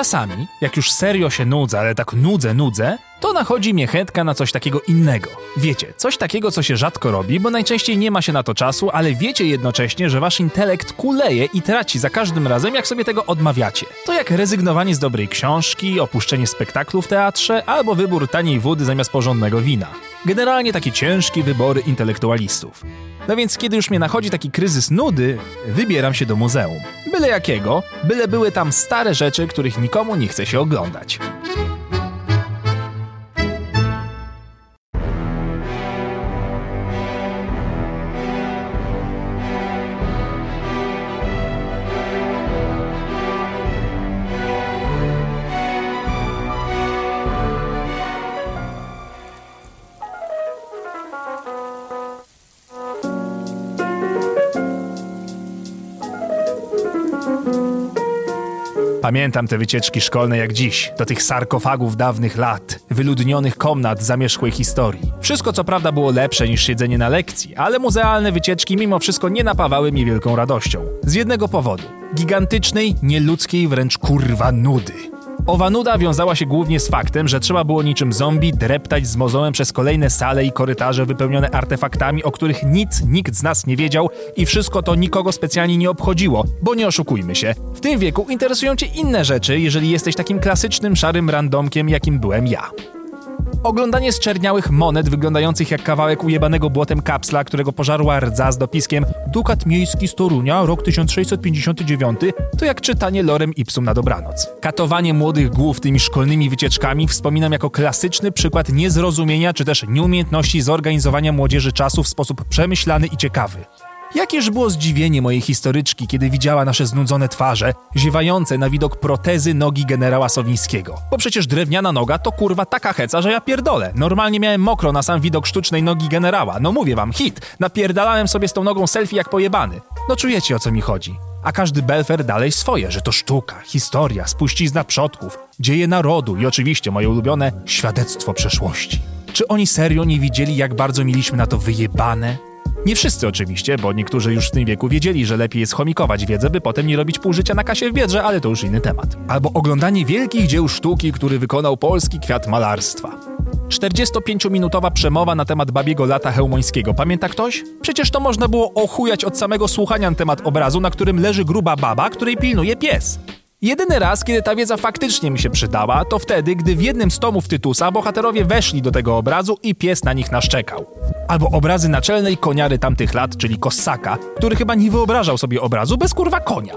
czasami, jak już serio się nudzę, ale tak nudzę, nudzę, to nachodzi mnie chętka na coś takiego innego. Wiecie, coś takiego, co się rzadko robi, bo najczęściej nie ma się na to czasu, ale wiecie jednocześnie, że wasz intelekt kuleje i traci za każdym razem, jak sobie tego odmawiacie. To jak rezygnowanie z dobrej książki, opuszczenie spektaklu w teatrze, albo wybór taniej wody zamiast porządnego wina. Generalnie takie ciężkie wybory intelektualistów. No więc kiedy już mnie nachodzi taki kryzys nudy, wybieram się do muzeum. Byle jakiego, byle były tam stare rzeczy, których nikomu nie chce się oglądać. Pamiętam te wycieczki szkolne jak dziś, do tych sarkofagów dawnych lat, wyludnionych komnat zamierzchłej historii. Wszystko co prawda było lepsze niż siedzenie na lekcji, ale muzealne wycieczki mimo wszystko nie napawały mi wielką radością. Z jednego powodu. Gigantycznej, nieludzkiej wręcz kurwa nudy. Owa nuda wiązała się głównie z faktem, że trzeba było niczym zombie dreptać z mozołem przez kolejne sale i korytarze wypełnione artefaktami, o których nic nikt z nas nie wiedział i wszystko to nikogo specjalnie nie obchodziło, bo nie oszukujmy się, w tym wieku interesują cię inne rzeczy, jeżeli jesteś takim klasycznym szarym randomkiem, jakim byłem ja. Oglądanie zczerniałych monet wyglądających jak kawałek ujebanego błotem kapsla, którego pożarła rdza z dopiskiem Dukat miejski z Torunia, rok 1659, to jak czytanie lorem ipsum na dobranoc. Katowanie młodych głów tymi szkolnymi wycieczkami wspominam jako klasyczny przykład niezrozumienia czy też nieumiejętności zorganizowania młodzieży czasu w sposób przemyślany i ciekawy. Jakież było zdziwienie mojej historyczki, kiedy widziała nasze znudzone twarze, ziewające na widok protezy nogi generała Sowińskiego. Bo przecież drewniana noga to kurwa taka heca, że ja pierdolę. Normalnie miałem mokro na sam widok sztucznej nogi generała. No mówię wam, hit. Napierdalałem sobie z tą nogą selfie jak pojebany. No czujecie o co mi chodzi. A każdy belfer dalej swoje, że to sztuka, historia, spuścizna przodków, dzieje narodu i oczywiście moje ulubione świadectwo przeszłości. Czy oni serio nie widzieli, jak bardzo mieliśmy na to wyjebane? Nie wszyscy oczywiście, bo niektórzy już w tym wieku wiedzieli, że lepiej jest chomikować wiedzę, by potem nie robić pół życia na kasie w biedrze, ale to już inny temat. Albo oglądanie wielkich dzieł sztuki, który wykonał polski kwiat malarstwa. 45-minutowa przemowa na temat babiego lata hełmońskiego. Pamięta ktoś? Przecież to można było ochujać od samego słuchania na temat obrazu, na którym leży gruba baba, której pilnuje pies. Jedyny raz, kiedy ta wiedza faktycznie mi się przydała, to wtedy, gdy w jednym z tomów Tytusa bohaterowie weszli do tego obrazu i pies na nich naszczekał. Albo obrazy naczelnej koniary tamtych lat, czyli Kossaka, który chyba nie wyobrażał sobie obrazu bez kurwa konia.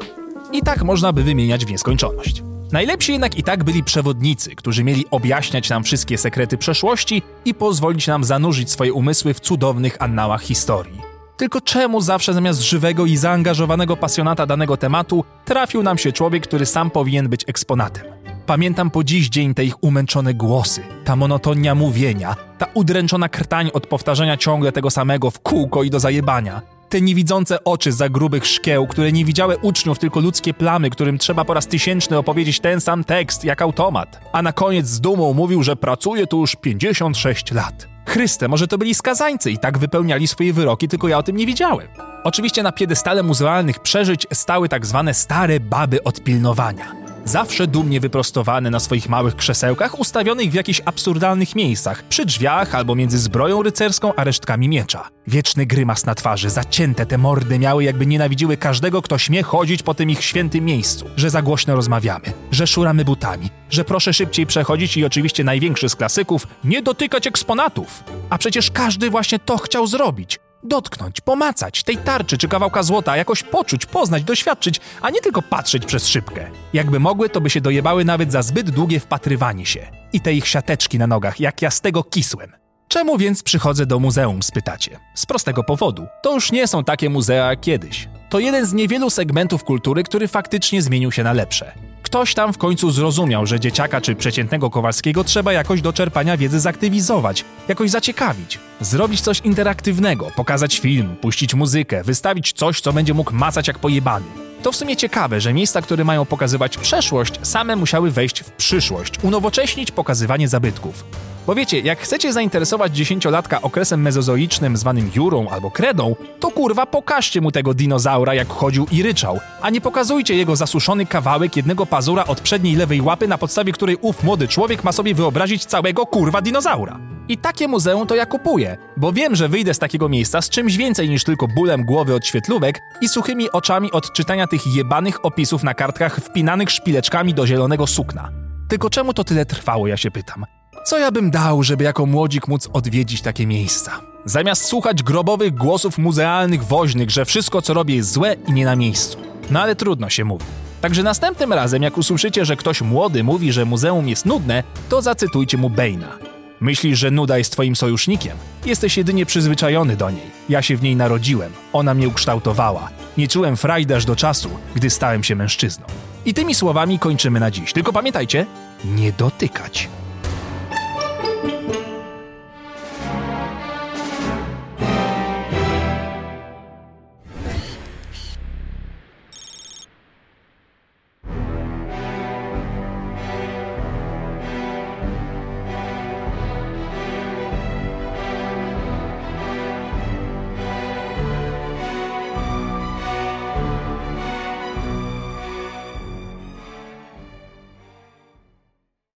I tak można by wymieniać w nieskończoność. Najlepsi jednak i tak byli przewodnicy, którzy mieli objaśniać nam wszystkie sekrety przeszłości i pozwolić nam zanurzyć swoje umysły w cudownych annałach historii. Tylko czemu zawsze zamiast żywego i zaangażowanego pasjonata danego tematu trafił nam się człowiek, który sam powinien być eksponatem? Pamiętam po dziś dzień te ich umęczone głosy, ta monotonia mówienia, ta udręczona krtań od powtarzania ciągle tego samego w kółko i do zajebania. Te niewidzące oczy za grubych szkieł, które nie widziały uczniów, tylko ludzkie plamy, którym trzeba po raz tysięczny opowiedzieć ten sam tekst jak automat. A na koniec z dumą mówił, że pracuje tu już 56 lat. Chryste, może to byli skazańcy i tak wypełniali swoje wyroki, tylko ja o tym nie wiedziałem. Oczywiście na piedestale muzealnych przeżyć stały tak zwane stare baby od pilnowania zawsze dumnie wyprostowane na swoich małych krzesełkach, ustawionych w jakichś absurdalnych miejscach, przy drzwiach albo między zbroją rycerską a resztkami miecza. Wieczny grymas na twarzy, zacięte te mordy miały, jakby nienawidziły każdego, kto śmie chodzić po tym ich świętym miejscu, że za głośno rozmawiamy, że szuramy butami, że proszę szybciej przechodzić i oczywiście największy z klasyków, nie dotykać eksponatów. A przecież każdy właśnie to chciał zrobić dotknąć, pomacać tej tarczy czy kawałka złota, jakoś poczuć, poznać, doświadczyć, a nie tylko patrzeć przez szybkę. Jakby mogły, to by się dojebały nawet za zbyt długie wpatrywanie się. I te ich siateczki na nogach, jak ja z tego kisłem. Czemu więc przychodzę do muzeum, spytacie? Z prostego powodu. To już nie są takie muzea jak kiedyś. To jeden z niewielu segmentów kultury, który faktycznie zmienił się na lepsze. Ktoś tam w końcu zrozumiał, że dzieciaka czy przeciętnego Kowalskiego trzeba jakoś do czerpania wiedzy zaktywizować, jakoś zaciekawić, zrobić coś interaktywnego, pokazać film, puścić muzykę, wystawić coś, co będzie mógł macać jak pojebany. To w sumie ciekawe, że miejsca, które mają pokazywać przeszłość, same musiały wejść w przyszłość, unowocześnić pokazywanie zabytków. Bo wiecie, jak chcecie zainteresować dziesięciolatka okresem mezozoicznym zwanym jurą albo kredą, to kurwa pokażcie mu tego dinozaura jak chodził i ryczał, a nie pokazujcie jego zasuszony kawałek jednego pazura od przedniej lewej łapy, na podstawie której ów młody człowiek ma sobie wyobrazić całego kurwa dinozaura. I takie muzeum to ja kupuję, bo wiem, że wyjdę z takiego miejsca z czymś więcej niż tylko bólem głowy od świetlówek i suchymi oczami od czytania tych jebanych opisów na kartkach wpinanych szpileczkami do zielonego sukna. Tylko czemu to tyle trwało, ja się pytam. Co ja bym dał, żeby jako młodzik móc odwiedzić takie miejsca? Zamiast słuchać grobowych głosów muzealnych woźnych, że wszystko co robię jest złe i nie na miejscu. No ale trudno się mówi. Także następnym razem, jak usłyszycie, że ktoś młody mówi, że muzeum jest nudne, to zacytujcie mu Bane'a. Myślisz, że nuda jest twoim sojusznikiem? Jesteś jedynie przyzwyczajony do niej. Ja się w niej narodziłem. Ona mnie ukształtowała. Nie czułem frajdy aż do czasu, gdy stałem się mężczyzną. I tymi słowami kończymy na dziś. Tylko pamiętajcie, nie dotykać.